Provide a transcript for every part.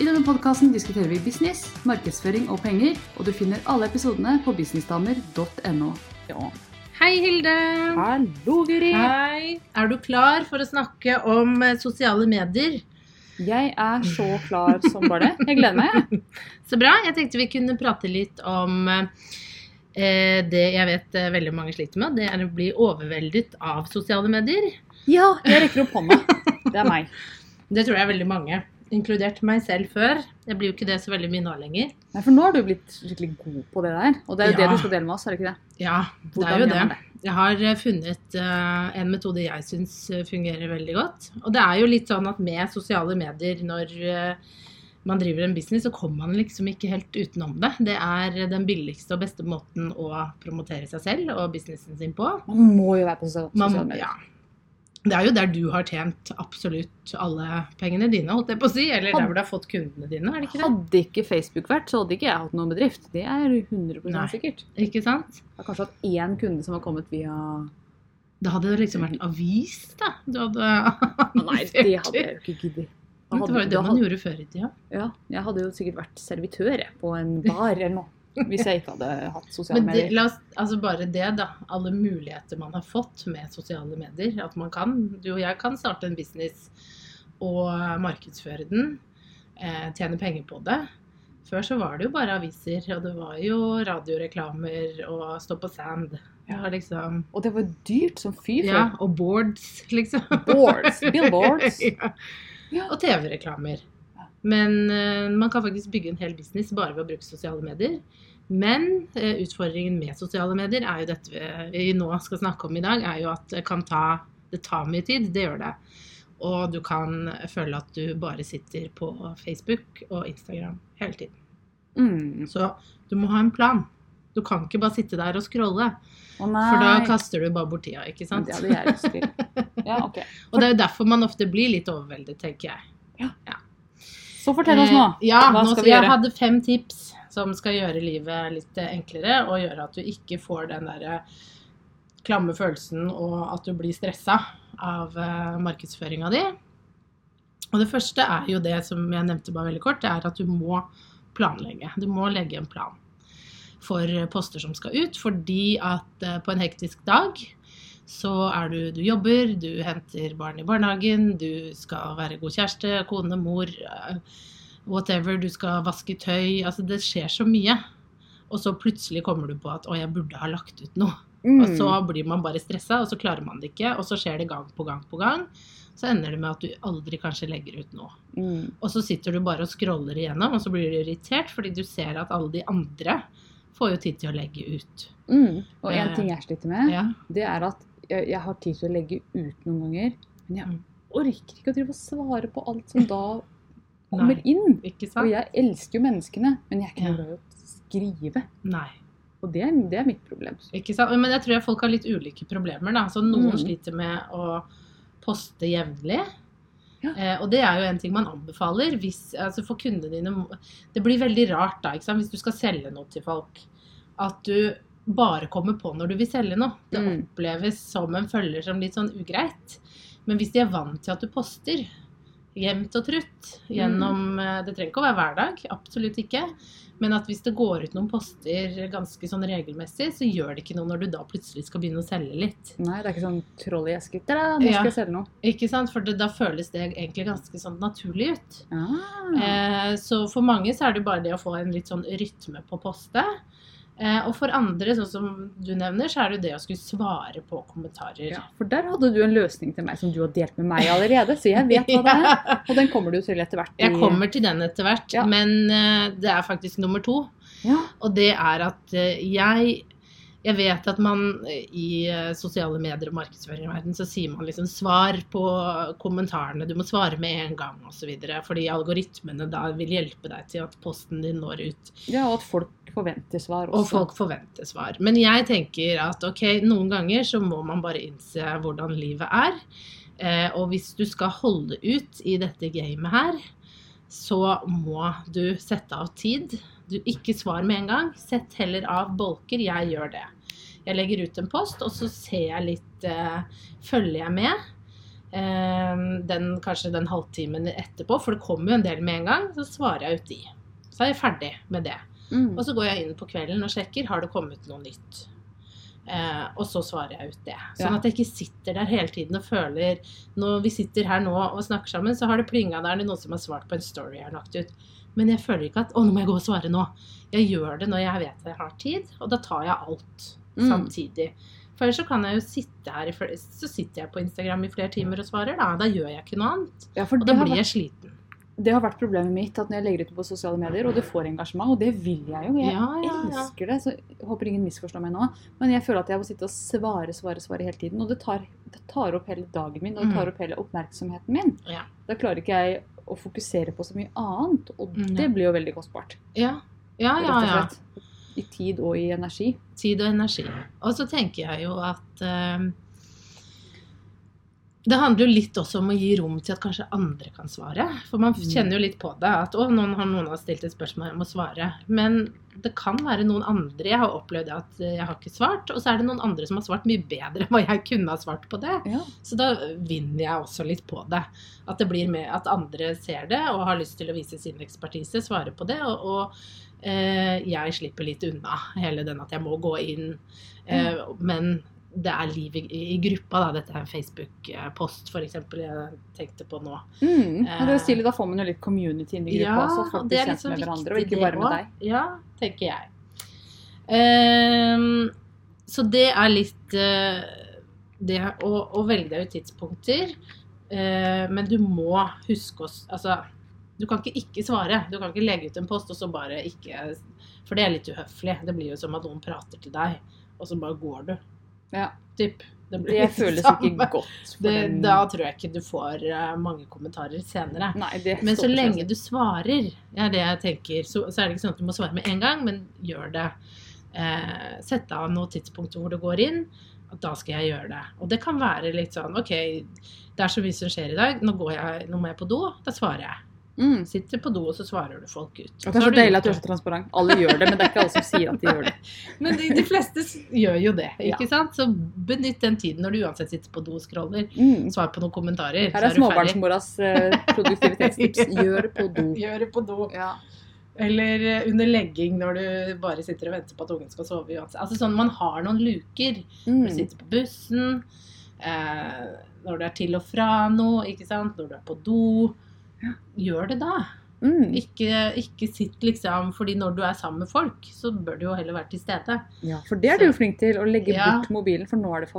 I denne podkasten diskuterer vi business, markedsføring og penger, og du finner alle episodene på businessdamer.no. Ja. Hei, Hilde. Hallo, Guri. Hei. Er du klar for å snakke om eh, sosiale medier? Jeg er så klar som bare det. Jeg gleder meg. Så bra. Jeg tenkte vi kunne prate litt om eh, det jeg vet eh, veldig mange sliter med. Det er å bli overveldet av sosiale medier. Ja, jeg rekker opp hånda. Det er meg. Det tror jeg er veldig mange. Inkludert meg selv før. Jeg blir jo ikke det så veldig mye nå lenger. Nei, for nå har du blitt skikkelig god på det der. Og det er jo Ja. det du skal dele med oss, er det ikke det? Ja, det er jo det. det? Jeg har eh, funnet uh, en metode jeg syns eh, fungerer veldig godt. Og det er jo litt sånn at med sosiale medier, når uh, man driver en business, så kommer man liksom ikke helt utenom det. Det er den billigste og beste måten å promotere seg selv og businessen sin på. Man må jo være på sosiale medier. ja. Det er jo der du har tjent absolutt alle pengene dine, holdt jeg på å si. Eller der hvor du har fått kundene dine, er det ikke det? Hadde ikke Facebook vært, så hadde ikke jeg hatt noen bedrift. Det er 100 Nei. sikkert. Ikke sant? Jeg har kanskje hatt én kunde som har kommet via Det hadde liksom vært en avis, da. Du hadde Nei, det hadde jeg jo ikke giddet. Det var jo det man hadde- gjorde før i tida. Ja, jeg hadde jo sikkert vært servitør jeg, på en bar eller noe. Hvis jeg ikke hadde hatt sosiale medier. la oss, altså bare det, da. Alle muligheter man har fått med sosiale medier. At man kan, du og jeg kan starte en business og markedsføre den. Eh, tjene penger på det. Før så var det jo bare aviser, og det var jo radioreklamer og stå på sand. Ja. liksom Og det var dyrt som fy Ja, og boards, liksom. Boards, billboards. ja. Ja. Og TV-reklamer. Ja. Men eh, man kan faktisk bygge en hel business bare ved å bruke sosiale medier. Men eh, utfordringen med sosiale medier er jo dette vi, nå skal snakke om i dag, er jo at det kan ta Det tar mye tid, det gjør det. Og du kan føle at du bare sitter på Facebook og Instagram hele tiden. Mm. Så du må ha en plan. Du kan ikke bare sitte der og scrolle, Å for da kaster du bare bort tida, ikke sant? det hadde jeg lyst til. Ja, ok. Og det er jo derfor man ofte blir litt overveldet, tenker jeg. Så fortell oss nå. Eh, Ja, Hva nå skal vi jeg gjøre? hadde fem tips som skal gjøre livet litt eh, enklere, og gjøre at du ikke får den derre klamme følelsen og at du blir stressa av uh, markedsføringa di. Og det første er jo det som jeg nevnte bare veldig kort, det er at du må planlegge. Du må legge en plan for poster som skal ut, fordi at eh, på en hektisk dag så er du Du jobber, du henter barn i barnehagen, du skal være god kjæreste, kone, mor, eh, whatever, du skal vaske tøy. Altså det skjer så mye. Og så plutselig kommer du på at å, jeg burde ha lagt ut noe. Mm. Og så blir man bare stressa, og så klarer man det ikke. Og så skjer det gang på gang på gang. Så ender det med at du aldri kanskje legger ut noe. Mm. Og så sitter du bare og scroller igjennom, og så blir du irritert fordi du ser at alle de andre får jo tid til å legge ut. Mm. Og en Eh, ting jeg sliter med, Ja. det er at jeg, jeg har tid til å legge ut noen ganger, men jeg Mm. orker ikke å drive og svare på alt som da kommer inn. Ikke Og jeg elsker jo menneskene, men jeg er ikke noe glad i å skrive. Nei. Og det er, det er mitt problem. Ikke sant? Men jeg tror folk har litt ulike problemer. Da. Så noen Mm. sliter med å poste jevnlig. Ja. Eh, og det er jo en ting man anbefaler hvis, altså for kundene dine. Det blir veldig rart da, hvis du skal selge noe til folk. At du bare kommer på når du vil selge noe. Det Mm. oppleves som en følger som litt sånn ugreit. Men hvis de er vant til at du poster jevnt og trutt gjennom mm. Det trenger ikke å være hver dag, absolutt ikke. Men at hvis det går ut noen poster ganske sånn regelmessig, så gjør det ikke noe når du da plutselig skal begynne å selge litt. Nei, det er ikke sånn troll i eske. Da, nå skal jeg selge noe. Ikke sant? For det, da føles det egentlig ganske sånn naturlig ut. Ah. Eh, så for mange så er det bare det å få en litt sånn rytme på å poste. Eh, og for andre, sånn som du nevner, så er det jo det å skulle svare på kommentarer. Ja, for der hadde du en løsning til meg som du har delt med meg allerede, så jeg vet hva det er. Og den kommer du til etter hvert. i- Jeg kommer til den etter hvert, Ja. men eh, det er faktisk nummer to. Ja. Og det er at eh, jeg Jeg vet at man eh, i eh, sosiale medier og markedsføring i verden, så sier man liksom svar på kommentarene, du må svare med en gang osv. Fordi algoritmene da vil hjelpe deg til at posten din når ut. Ja, og at folk forventer svar også. Og folk forventer svar. Men jeg tenker at ok, noen ganger så må man bare innse hvordan livet er. Eh, og hvis du skal holde ut i dette gamet her, så må du sette av tid. Du ikke svar med en gang. Sett heller av bolker. Jeg gjør det. Jeg legger ut en post, og så ser jeg litt eh, Følger jeg med? Eh, den, kanskje den halvtimen etterpå, for det kommer jo en del med en gang. Så svarer jeg ut de. Så er jeg ferdig med det. Mm. Og så går jeg inn på kvelden og sjekker har det kommet noe nytt. Eh, og så svarer jeg ut det. Sånn at jeg ikke sitter der hele tiden og føler Når vi sitter her nå og snakker sammen, så har det plinga der. Det er noen som har svart på en story jeg har lagt ut. Men jeg føler ikke at å, nå må jeg gå og svare nå. Jeg gjør det når jeg vet at jeg har tid, og da tar jeg alt Mm. samtidig. For ellers så kan jeg jo sitte her i flere, Så sitter jeg på Instagram i flere timer og svarer, da. Da gjør jeg ikke noe annet. Ja, Og da blir jeg sliten. det har vært problemet mitt at når jeg legger ut på sosiale medier, og det får engasjement, og det vil jeg jo, jeg Ja, ja, elsker det, så jeg håper ingen misforstår meg nå, men jeg føler at jeg må sitte og svare, svare, svare hele tiden, og det tar, det tar opp hele dagen min, og det tar Mhm. opp hele oppmerksomheten min. Ja. Da klarer ikke jeg å fokusere på så mye annet, og Mm, det blir jo veldig kostbart, Ja, ja, ja. ja. I tid og i energi. Tid og energi. Og så tenker jeg jo at eh, det handler jo litt også om å gi rom til at kanskje andre kan svare. For man Mm. kjenner jo litt på det. At å, noen har noen har stilt et spørsmål, jeg må svare. Men det kan være noen andre. Jeg har opplevd at eh, jeg har ikke svart. Og så er det noen andre som har svart mye bedre enn hva jeg kunne ha svart på det. Ja. Så da vinner jeg også litt på det. At det blir med at andre ser det og har lyst til å vise sin ekspertise, svare på det. Og, og eh, jeg slipper litt unna hele den at jeg må gå inn. Mm. Men det er liv i, i gruppa, da. Dette er en Facebook-post, f.eks. jeg tenkte på nå. Mm. Og det er Eh. stilig, da får man jo litt community inn i gruppa ja, så folk blir er kjent liksom med hverandre, og ikke bare med deg. Ja, tenker jeg. Um, så det er litt uh, det å, å velge deg ut tidspunkter. Uh, men du må huske å Altså, du kan ikke ikke svare. Du kan ikke legge ut en post og så bare ikke For det er litt uhøflig. Det blir jo som at noen prater til deg, og så bare går du. Ja. Typ. Det blir Det føles ikke godt. Det, da tror jeg ikke du får eh, mange kommentarer senere. Nei, Men så lenge du svarer, er det jeg tenker, så, så er det ikke sånn at du må svare med en gang, men gjør det. Eh, Sett av noen tidspunkter hvor det går inn, at da skal jeg gjøre det. Og det kan være litt sånn OK, det er så mye som skjer i dag, nå, går jeg, nå må jeg på do, da svarer jeg. Mm. Sitter på do, og så svarer du folk ut. Og det er så så deilig at du er så transparent. Alle gjør det, men det er ikke alle som sier at de gjør det. Men de, de fleste gjør jo det, Ja. ikke sant? Så benytt den tiden når du uansett sitter på do og scroller. Mm. Svar på noen kommentarer. Her er, er småbarnsmoras eh, produktivitetstips. Gjør det på do. Gjør det på do. Ja. Eller eh, under legging når du bare sitter og venter på at ungen skal sove uansett. Altså sånn, Man har noen luker. Når du Mm. sitter på bussen, eh, når du er til og fra noe, ikke sant? når du er på do. Gjør det da. Mm. Ikke, ikke sitt liksom Fordi når du er sammen med folk, så bør du jo heller være til stede. Ja, for det er du jo flink til, å legge Ja. bort mobilen, for nå er det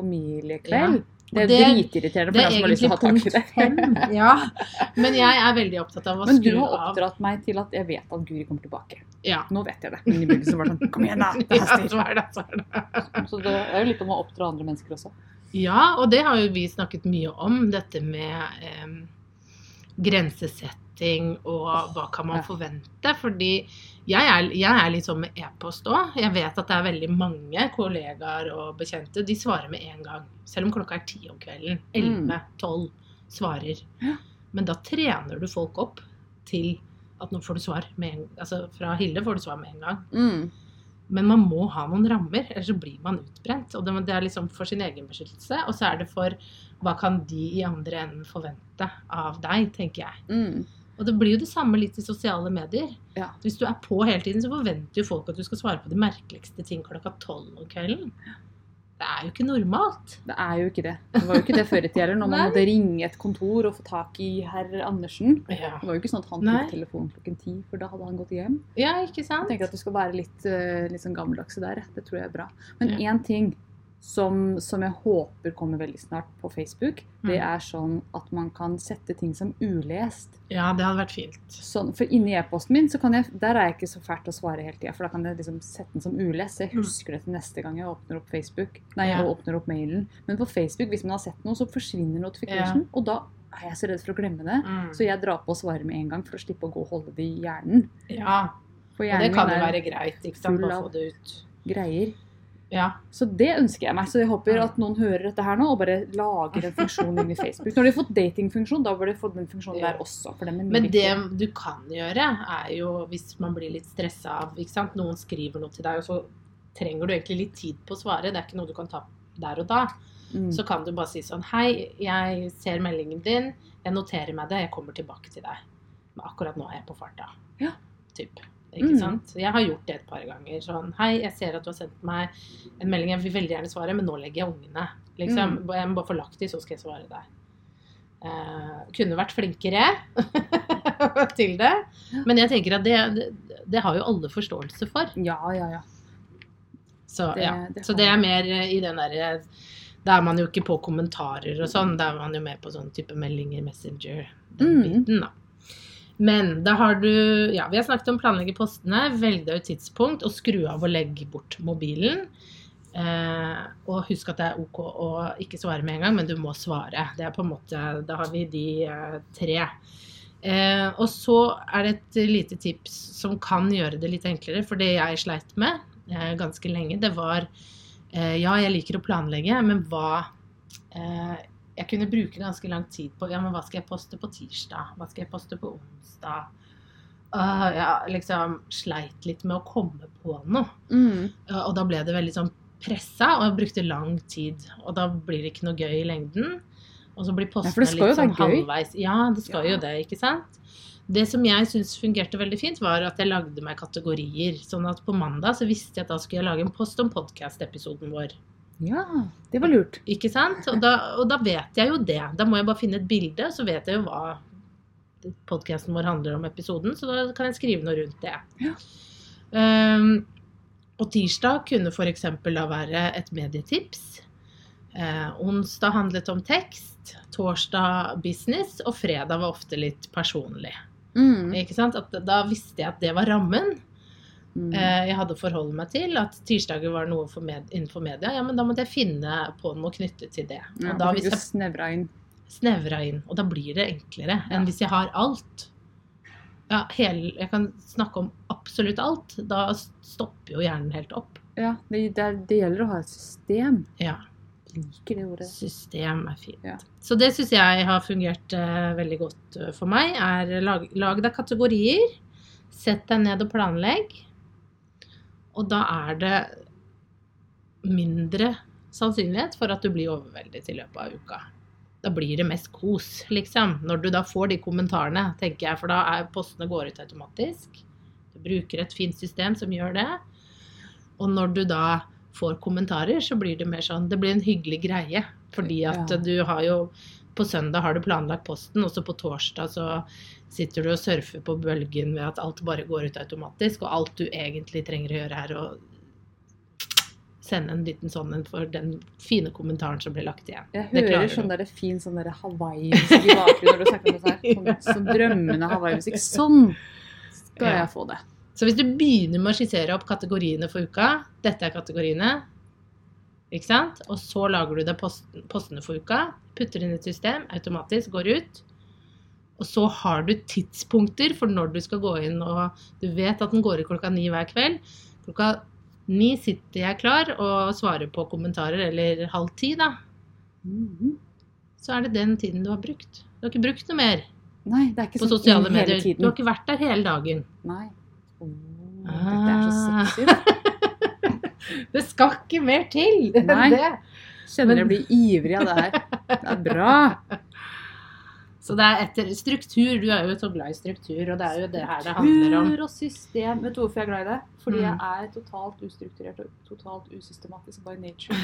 Ja. Det er dritirriterende for er som har lyst til å ha tak i det. fem. Ja. Men jeg er veldig opptatt av å Men du har av. oppdratt meg til at jeg vet at Guri kommer tilbake. Ja. Nå vet jeg det. Men i begynnelsen var det sånn Kom igjen, da! Det Ja, så er det, så er det. Så det er jo litt om å oppdra andre mennesker også. Ja, og det har jo vi snakket mye om, dette med em, grensesetting og hva kan man forvente. Fordi jeg er, jeg er litt sånn med e-post òg. Jeg vet at det er veldig mange kollegaer og bekjente. De svarer med en gang. Selv om klokka er ti om kvelden. Elleve, tolv svarer. Men da trener du folk opp til at nå får du svar med en Altså fra Hilde får du svar med en gang. Mm. Men man må ha noen rammer, ellers så blir man utbrent. Og det er liksom for sin egen beskyttelse, og så er det for hva kan de i andre enden forvente av deg, tenker jeg. Mm. Og det blir jo det samme litt i sosiale medier. Ja. Hvis du er på hele tiden, så forventer jo folk at du skal svare på de merkeligste ting klokka tolv om kvelden. Det er jo ikke normalt. Det er jo ikke det. Det var jo ikke det før i tida heller, når man måtte ringe et kontor og få tak i herr Andersen. Ja, Det var jo ikke sånn at han tok telefonen klokken ti, for da hadde han gått hjem. ja ikke sant? Jeg tenker at du skal være litt, eh, litt sånn gammeldagse der. Det tror jeg er bra. Men Ja. én ting som, som jeg håper kommer veldig snart på Facebook, det Mm. er sånn at man kan sette ting som ulest. Ja, det hadde vært fint. Sånn, for inni e-posten min, så kan jeg, der er jeg ikke så fælt å svare hele tida. For da kan jeg liksom sette den som ulest. Jeg Mm. husker det til neste gang jeg åpner opp Facebook. Nei, Ja. jeg åpner opp mailen. Men på Facebook, hvis man har sett noe, så forsvinner notification. Og da er jeg så redd for å glemme det. Mm. Så jeg drar på å svare med en gang for å slippe å gå og holde det i hjernen. Ja, og det kan jo være greit. ikke sant? Bare få det ut. greier. Ja. Så det ønsker jeg meg. Så jeg håper at noen hører dette her nå og bare lager en funksjon inni Facebook. Når de har fått datingfunksjon, da bør de få den funksjonen der også. For den er Men det du kan gjøre, er jo hvis man blir litt stressa av ikke sant? Noen skriver noe til deg, og så trenger du egentlig litt tid på å svare. Det er ikke noe du kan ta der og da. Mm. Så kan du bare si sånn Hei, jeg ser meldingen din. Jeg noterer meg det. Jeg kommer tilbake til deg. Men akkurat nå er jeg på farta. Ja. Typ. Ikke Mm. sant? Jeg har gjort det et par ganger. Sånn Hei, jeg ser at du har sendt meg en melding. Jeg vil veldig gjerne svare, men nå legger jeg ungene. Liksom. Mm. Jeg må bare få lagt de, så skal jeg svare deg. Eh, kunne vært flinkere til det. Men jeg tenker at det, det, det har jo alle forståelse for. Ja, ja, ja. Så, Det- ja. så det er mer i den derre Da er man jo ikke på kommentarer og sånn, da er man jo mer på sånn type meldinger, Messenger, den Mm. biten, da. Men da har du Ja, vi har snakket om planlegge postene. velge et tidspunkt og skru av og legge bort mobilen. Eh, og husk at det er OK å ikke svare med en gang, men du må svare. Det er på en måte Da har vi de eh, tre. Eh, og så er det et lite tips som kan gjøre det litt enklere, for det jeg sleit med eh, ganske lenge, det var eh, Ja, jeg liker å planlegge, men hva eh, Jeg kunne bruke ganske lang tid på Ja, men hva skal jeg poste på tirsdag? Hva skal jeg poste på onsdag? Uh, jeg liksom sleit litt med å komme på noe. Mm. Uh, og da ble det veldig sånn pressa, og jeg brukte lang tid. Og da blir det ikke noe gøy i lengden. Og så blir postene jo litt sånn halvveis. Ja, det skal Ja. jo det, ikke sant? Det som jeg syns fungerte veldig fint, var at jeg lagde meg kategorier. Sånn at på mandag så visste jeg at da skulle jeg lage en post om podkast-episoden vår. Ja, det var lurt. Ikke sant? Og da, og da vet jeg jo det. Da må jeg bare finne et bilde, så vet jeg jo hva podkasten vår handler om episoden, så da kan jeg skrive noe rundt det. Ja. Um, og tirsdag kunne f.eks. da være et medietips. Eh, onsdag handlet om tekst. Torsdag business. Og fredag var ofte litt personlig. Mm. Ikke sant? At, da visste jeg at det var rammen. Mm. Eh, jeg hadde å forholde meg til at tirsdager var noe for med, innenfor media. Ja, men da måtte jeg finne på noe knyttet til det. ja, Og ja, da hvis jeg snevra inn. snevra inn, og da blir det enklere Ja. enn hvis jeg har alt. Ja, hele, jeg kan snakke om absolutt alt. Da stopper jo hjernen helt opp. Ja, det, det, det gjelder å ha et system. Ja, Jeg liker det ordet. system er fint. Ja. Så det syns jeg har fungert uh, veldig godt eh, for meg. er lag, lag deg kategorier. Sett deg ned og planlegg. Og da er det mindre sannsynlighet for at du blir overveldet i løpet av uka. Da blir det mest kos, liksom. Når du da får de kommentarene, tenker jeg, for da er postene går ut automatisk. Du bruker et fint system som gjør det. Og når du da får kommentarer, så blir det mer sånn Det blir en hyggelig greie. Fordi at du har jo På søndag har du planlagt posten, og så på torsdag så sitter du og surfer på bølgen ved at alt bare går ut automatisk, og alt du egentlig trenger å gjøre, er å sende en liten sånn en for den fine kommentaren som ble lagt igjen. Jeg hører sånn der fin sånn der Hawaii-musikk i bakgrunnen når du snakker om dette her. Sånn, sånn drømmende Hawaii-musikk. Sånn skal Ja. jeg få det. Så hvis du begynner med å skissere opp kategoriene for uka, dette er kategoriene, ikke sant? Og så lager du deg post, postene for uka, putter inn et system, automatisk går ut. Og så har du tidspunkter for når du skal gå inn, og du vet at den går i klokka ni hver kveld. Klokka ni sitter jeg klar og svarer på kommentarer, eller halv ti, da. Mhm. Så er det den tiden du har brukt. Du har ikke brukt noe mer Nei, det er ikke på sånn sosiale medier. Du har ikke vært der hele dagen. Nei. Oh, dette er så Ah. sexy. Det skal ikke mer til enn det. Kjenner jeg blir ivrig av det her. Det er bra. Så det er etter struktur. Du er jo så glad i struktur, og det er jo det her det handler om. Struktur og system. Vet du hvorfor jeg er glad i det? Fordi Mm. jeg er totalt ustrukturert og totalt usystematisk by nature.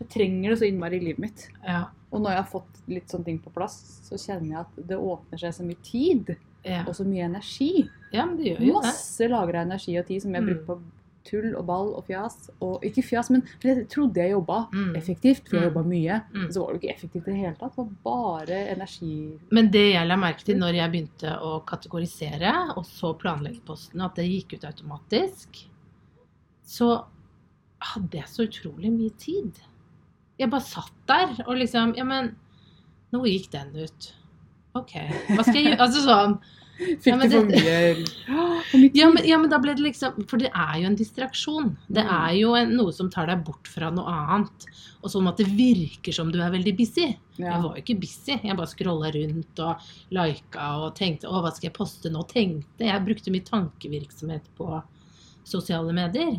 Jeg trenger det så innmari i livet mitt. Ja, Og når jeg har fått litt sånne ting på plass, så kjenner jeg at det åpner seg så mye tid ja. og så mye energi. ja men det gjør jo. Masse lagra energi og tid som jeg Mm. bruker på tull og ball og fjas. Og ikke fjas, men jeg trodde jeg jobba Mm. effektivt, for jeg Mm. jobba mye. Mm. Så var det jo ikke effektivt i det hele tatt. Det var bare energi... Men det jeg la merke til når jeg begynte å kategorisere, og så planlegge postene, at det gikk ut automatisk, så hadde jeg så utrolig mye tid. Jeg bare satt der og liksom Ja, men nå gikk den ut. OK. Hva skal jeg gjøre? Altså sånn. Fikk Ja, men du for mye? Ja men, ja, men da ble det liksom For det er jo en distraksjon. Det Mm. er jo en, noe som tar deg bort fra noe annet. Og sånn at det virker som du er veldig busy. Ja. Jeg var jo ikke busy. Jeg bare scrolla rundt og lika og tenkte å, hva skal jeg poste nå? Tenkte. Jeg brukte mye tankevirksomhet på sosiale medier.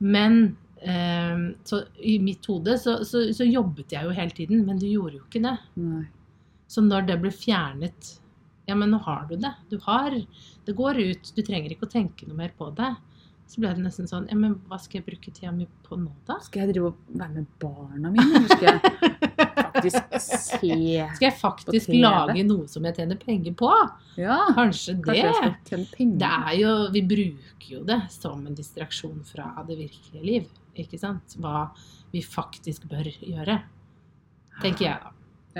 Men eh, så i mitt hode så, så, så jobbet jeg jo hele tiden, men du gjorde jo ikke det. Nei. Så når det ble fjernet Ja, men nå har du det. Du har Det går ut. Du trenger ikke å tenke noe mer på det. Så ble det nesten sånn Ja, men hva skal jeg bruke tida mi på nå, da? Skal jeg drive og være med barna mine? Eller skal jeg faktisk se Skal jeg faktisk lage noe som jeg tjener penger på? Ja, Kanskje det. kanskje jeg skal tjene penger. Det er jo Vi bruker jo det som en distraksjon fra det virkelige liv. Ikke sant? Hva vi faktisk bør gjøre. Tenker jeg, da.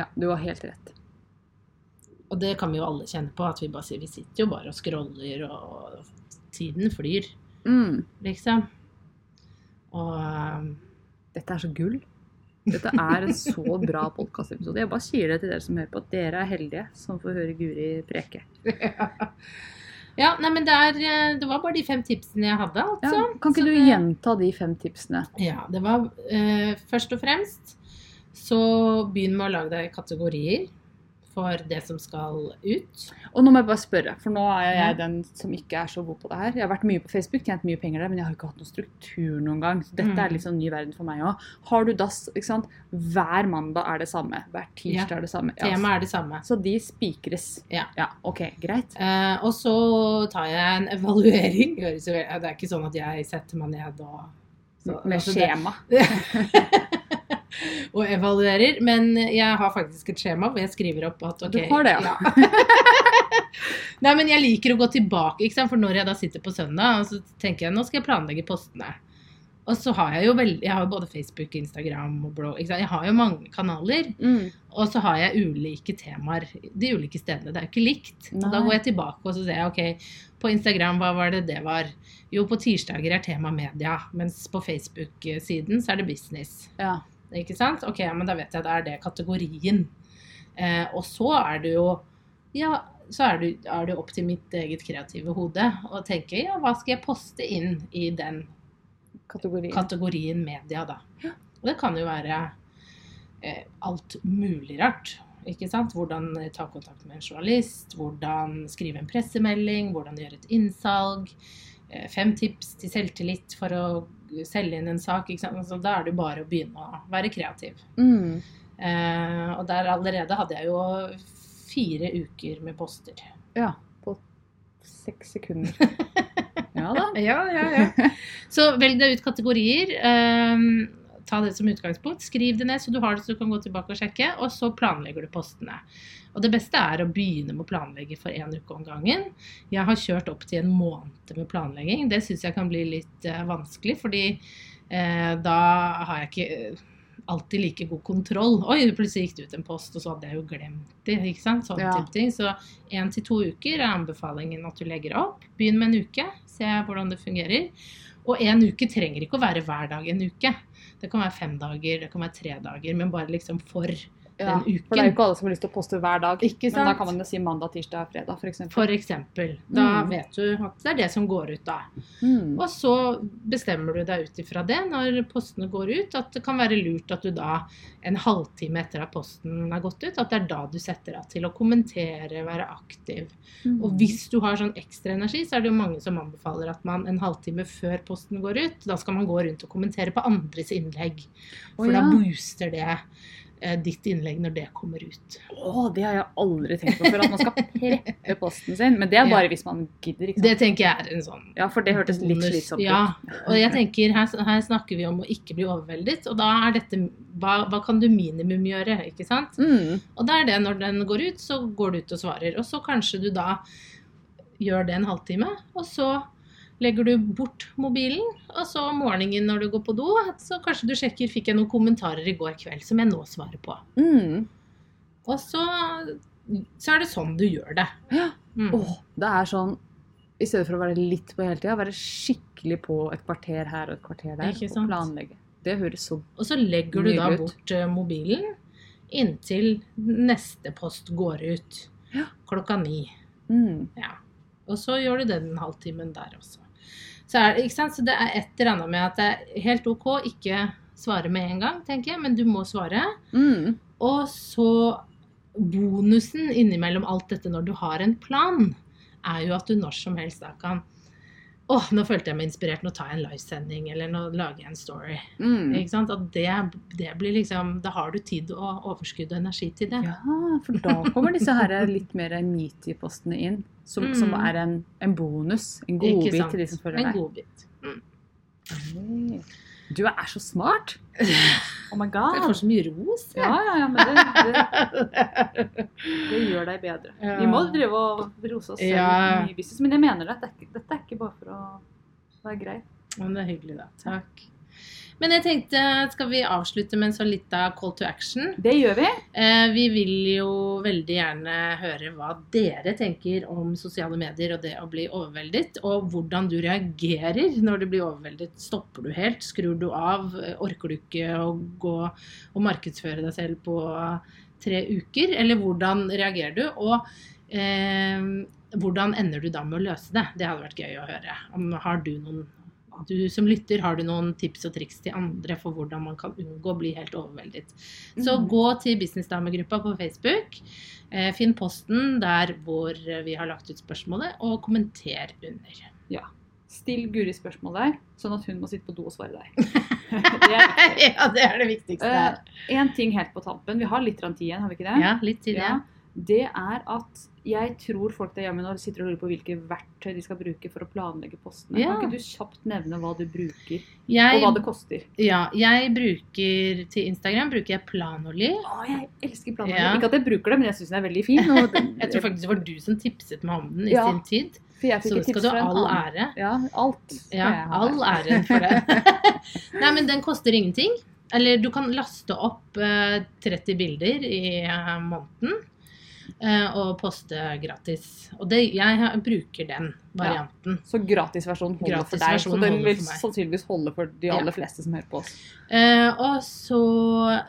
Ja, du har helt rett. Og det kan vi jo alle kjenne på, at vi bare sier vi sitter jo bare og scroller, og tiden flyr, Mm. liksom. Og um, Dette er så gull. Dette er en så bra podkastepisode. Jeg bare sier det til dere som hører på, at dere er heldige som får høre Guri preke. Ja, nei, men det, er, eh, det var bare de fem tipsene jeg hadde, Ja, altså. kan ikke Så du det- gjenta de fem tipsene? Ja, det var eh, først og fremst så begynn med å lage deg kategorier for det som skal ut. Og nå må jeg bare spørre, for nå er jeg den som ikke er så god på det her. Jeg har vært mye på Facebook, tjent mye penger der, men jeg har ikke hatt noen struktur noen gang. Så dette Mm. er litt sånn ny verden for meg òg. Har du dass, ikke sant? Hver mandag er det samme. Hver tirsdag Ja. er det samme. Ja, Temaet er det samme. Så de spikres. Ja. OK, greit. Eh, og så tar jeg en evaluering. Det er ikke sånn at jeg setter meg ned og så- Med altså det- skjema. og evaluerer. Men jeg har faktisk et skjema hvor jeg skriver opp at ok Du har det, ja. Nei, men jeg liker å gå tilbake, for når jeg da sitter på søndag, og så tenker jeg nå skal jeg planlegge postene. Og så har jeg jo vel, jeg har både Facebook, Instagram og blogg. Jeg har jo mange kanaler. Mm. Og så har jeg ulike temaer de ulike stedene. Det er jo ikke likt. Og da går jeg tilbake og så ser jeg ok, på Instagram, hva var det det var? Jo, på tirsdager er tema media, mens på Facebook-siden så er det business. Ja. Ikke sant? Ok, men da vet jeg, at det er det kategorien. Eh, og så er det jo Ja, så er det, er det opp til mitt eget kreative hode å tenke ja, hva skal jeg poste inn i den Kategorien. kategorien media, da. Og det kan jo være eh, alt mulig rart. Ikke sant? Hvordan ta kontakt med en journalist, hvordan skrive en pressemelding, hvordan gjøre et innsalg. eh, Fem tips til selvtillit for å selge inn en sak. Ikke sant? Altså, da er det jo bare å begynne å være kreativ. Mm. Eh, og der allerede hadde jeg jo fire uker med poster. Ja. På seks sekunder. Ja da. Ja, ja, ja. Så velg deg ut kategorier. Eh, ta det som utgangspunkt. Skriv det ned så du har det så du kan gå tilbake og sjekke. Og så planlegger du postene. Og det beste er å begynne med å planlegge for én uke om gangen. Jeg har kjørt opp til en måned med planlegging. Det syns jeg kan bli litt uh, vanskelig, fordi uh, da har jeg ikke eh, alltid like god kontroll. Oi, plutselig gikk det ut en post, og så hadde jeg jo glemt det. ikke sant? Sånne Ja. ting. Så én til to uker er anbefalingen at du legger opp. Begynn med en uke, se hvordan det fungerer. Og en uke trenger ikke å være hver dag en uke. Det kan være fem dager, det kan være tre dager, men bare liksom for den uken. For det er jo ikke alle som har lyst til å poste hver dag. Men da kan man jo si mandag, tirsdag, fredag, f.eks. Eksempel. Da Mm. vet du at det er det som går ut da. Mm. Og så bestemmer du deg ut ifra det når postene går ut, at det kan være lurt at du da en halvtime etter at posten er gått ut, at det er da du setter av til å kommentere, være aktiv. Mm. Og hvis du har sånn ekstra energi, så er det jo mange som anbefaler at man en halvtime før posten går ut, da skal man gå rundt og kommentere på andres innlegg. For oh, ja. da booster det ditt innlegg når det kommer ut. Å, det har jeg aldri tenkt på før, at man skal preppe posten sin. Men det er bare hvis man gidder, ikke Det tenker jeg er en sånn Ja, for det hørtes litt slitsomt ut. Ja, og jeg tenker her, her snakker vi om å ikke bli overveldet, og da er dette hva, hva kan du minimum gjøre, ikke sant? Mm. Og da er det når den går ut, så går du ut og svarer. Og så kanskje du da gjør det en halvtime, og så legger du bort mobilen, og så om morgenen når du går på do, så kanskje du sjekker fikk jeg noen kommentarer i går kveld som jeg nå svarer på. Mm. Og så, så er det sånn du gjør det. Ja. Mm. Oh, det er sånn I stedet for å være litt på hele tida, være skikkelig på et kvarter her og et kvarter der. Og planlegge. Det høres så Og så legger du da ut. bort eh, mobilen inntil neste post går ut Ja. klokka ni. mm. Ja. Og så gjør du det den halvtimen der også. Så, er, så det er et eller annet med at det er helt OK ikke svare med en gang, tenker jeg, men du må svare. Mm. Og så bonusen innimellom alt dette når du har en plan, er jo at du når som helst da kan Åh, nå følte jeg meg inspirert. Nå tar jeg en livesending, eller nå lager jeg en story. Mm. Ikke sant? At det, det blir liksom Da har du tid og overskudd og energi til det. Ja, for da kommer disse her litt mer metoo-postene inn. Som, Mm. som er en, en bonus. En godbit til de som følger En deg. godbit. Mm. Du er så smart! Oh my Jeg god! får så mye ros. jeg. Ja, ja, ja, men det, det, det gjør deg bedre. Ja. Vi må drive og rose oss selv Ja. mye business, men jeg mener det. Dette er ikke bare for å være grei. Men det er hyggelig, da. Takk. Men jeg tenkte, skal vi avslutte med en sånn lita call to action? Det gjør vi. Eh, vi vil jo veldig gjerne høre hva dere tenker om sosiale medier og det å bli overveldet, og hvordan du reagerer når du blir overveldet. Stopper du helt? Skrur du av? Orker du ikke å gå og markedsføre deg selv på tre uker? Eller hvordan reagerer du? Og eh, hvordan ender du da med å løse det? Det hadde vært gøy å høre. Om, har du noen du som lytter, har du noen tips og triks til andre for hvordan man kan unngå å bli helt overveldet? Så mm. gå til Businessdamegruppa på Facebook. Eh, finn posten der hvor vi har lagt ut spørsmålet, og kommenter under. Still Guri spørsmål der, sånn at hun må sitte på do og svare deg. det ja, det er det viktigste her. En ting helt på tampen. Vi har litt tid igjen, har vi ikke det? Ja, litt tid, det. Ja, det er at jeg tror folk der hjemme nå sitter og lurer på hvilke verktøy de skal bruke for å planlegge postene. Ja. Kan ikke du kjapt nevne hva du bruker, og hva det koster? ja, jeg bruker til Instagram bruker jeg Planoli. Å, jeg elsker planer. Ja. Ikke at jeg bruker det, men jeg syns den er veldig fin. Den, Jeg tror faktisk det var du som tipset meg om den i Ja. sin tid. for jeg Så fikk et skal du ha all ære. Ja, alt. Ja, all æren for det. Nei, men den koster ingenting. Eller du kan laste opp uh, 30 bilder i uh, måneden eh, og poste gratis. Og det, jeg bruker den varianten. Så gratisversjonen holder for deg. Så den vil sannsynligvis holde for de Ja. aller fleste som hører på oss. Eh, og så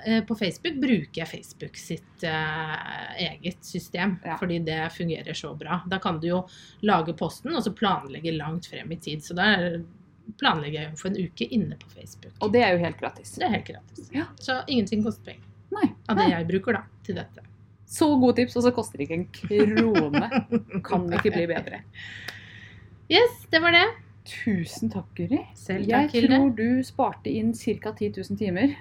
eh, på Facebook bruker jeg Facebook sitt eh, eget system, Ja. fordi det fungerer så bra. Da kan du jo lage posten og så planlegge langt frem i tid. Så da planlegger jeg for en uke inne på Facebook. Og det er jo helt gratis. Det er helt gratis. Ja. Så ingenting koster penger. Nei. Av det jeg bruker da, til dette. Så gode tips, og så koster det ikke en krone. Kan det ikke bli bedre. Yes, det var det. Tusen takk, Guri. Selv Jeg takk, Hilde. tror du sparte inn ca. 10 000 timer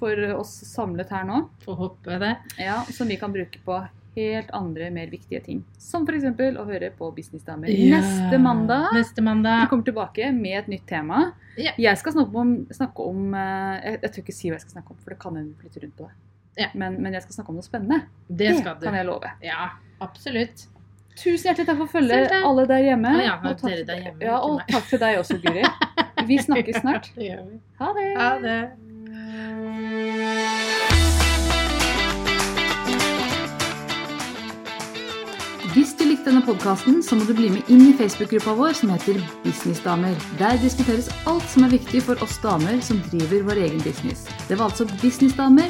for oss samlet her nå. Får håpe det. Ja, Som vi kan bruke på helt andre, mer viktige ting. Som f.eks. å høre på Businessdamer yeah. neste mandag. Neste Vi kommer tilbake med et nytt tema. Yeah. Jeg skal snakke om, snakke om eh, jeg, jeg tør ikke si hva jeg skal snakke om, for det kan hende vi flytter rundt på det. Ja. Men, men jeg skal snakke om noe spennende. Det skal du. kan jeg love. Ja, absolutt. Tusen hjertelig takk for å følge alle der hjemme. Ah, ja, Og takk- der hjemme, Ja, og takk til deg også, Guri. Vi snakkes snart. Det. Ha det. Ha det. Hvis du likte denne podkasten, så må du bli med inn i Facebook-gruppa vår som heter Businessdamer. Der diskuteres alt som er viktig for oss damer som driver vår egen business. Det var altså Businessdamer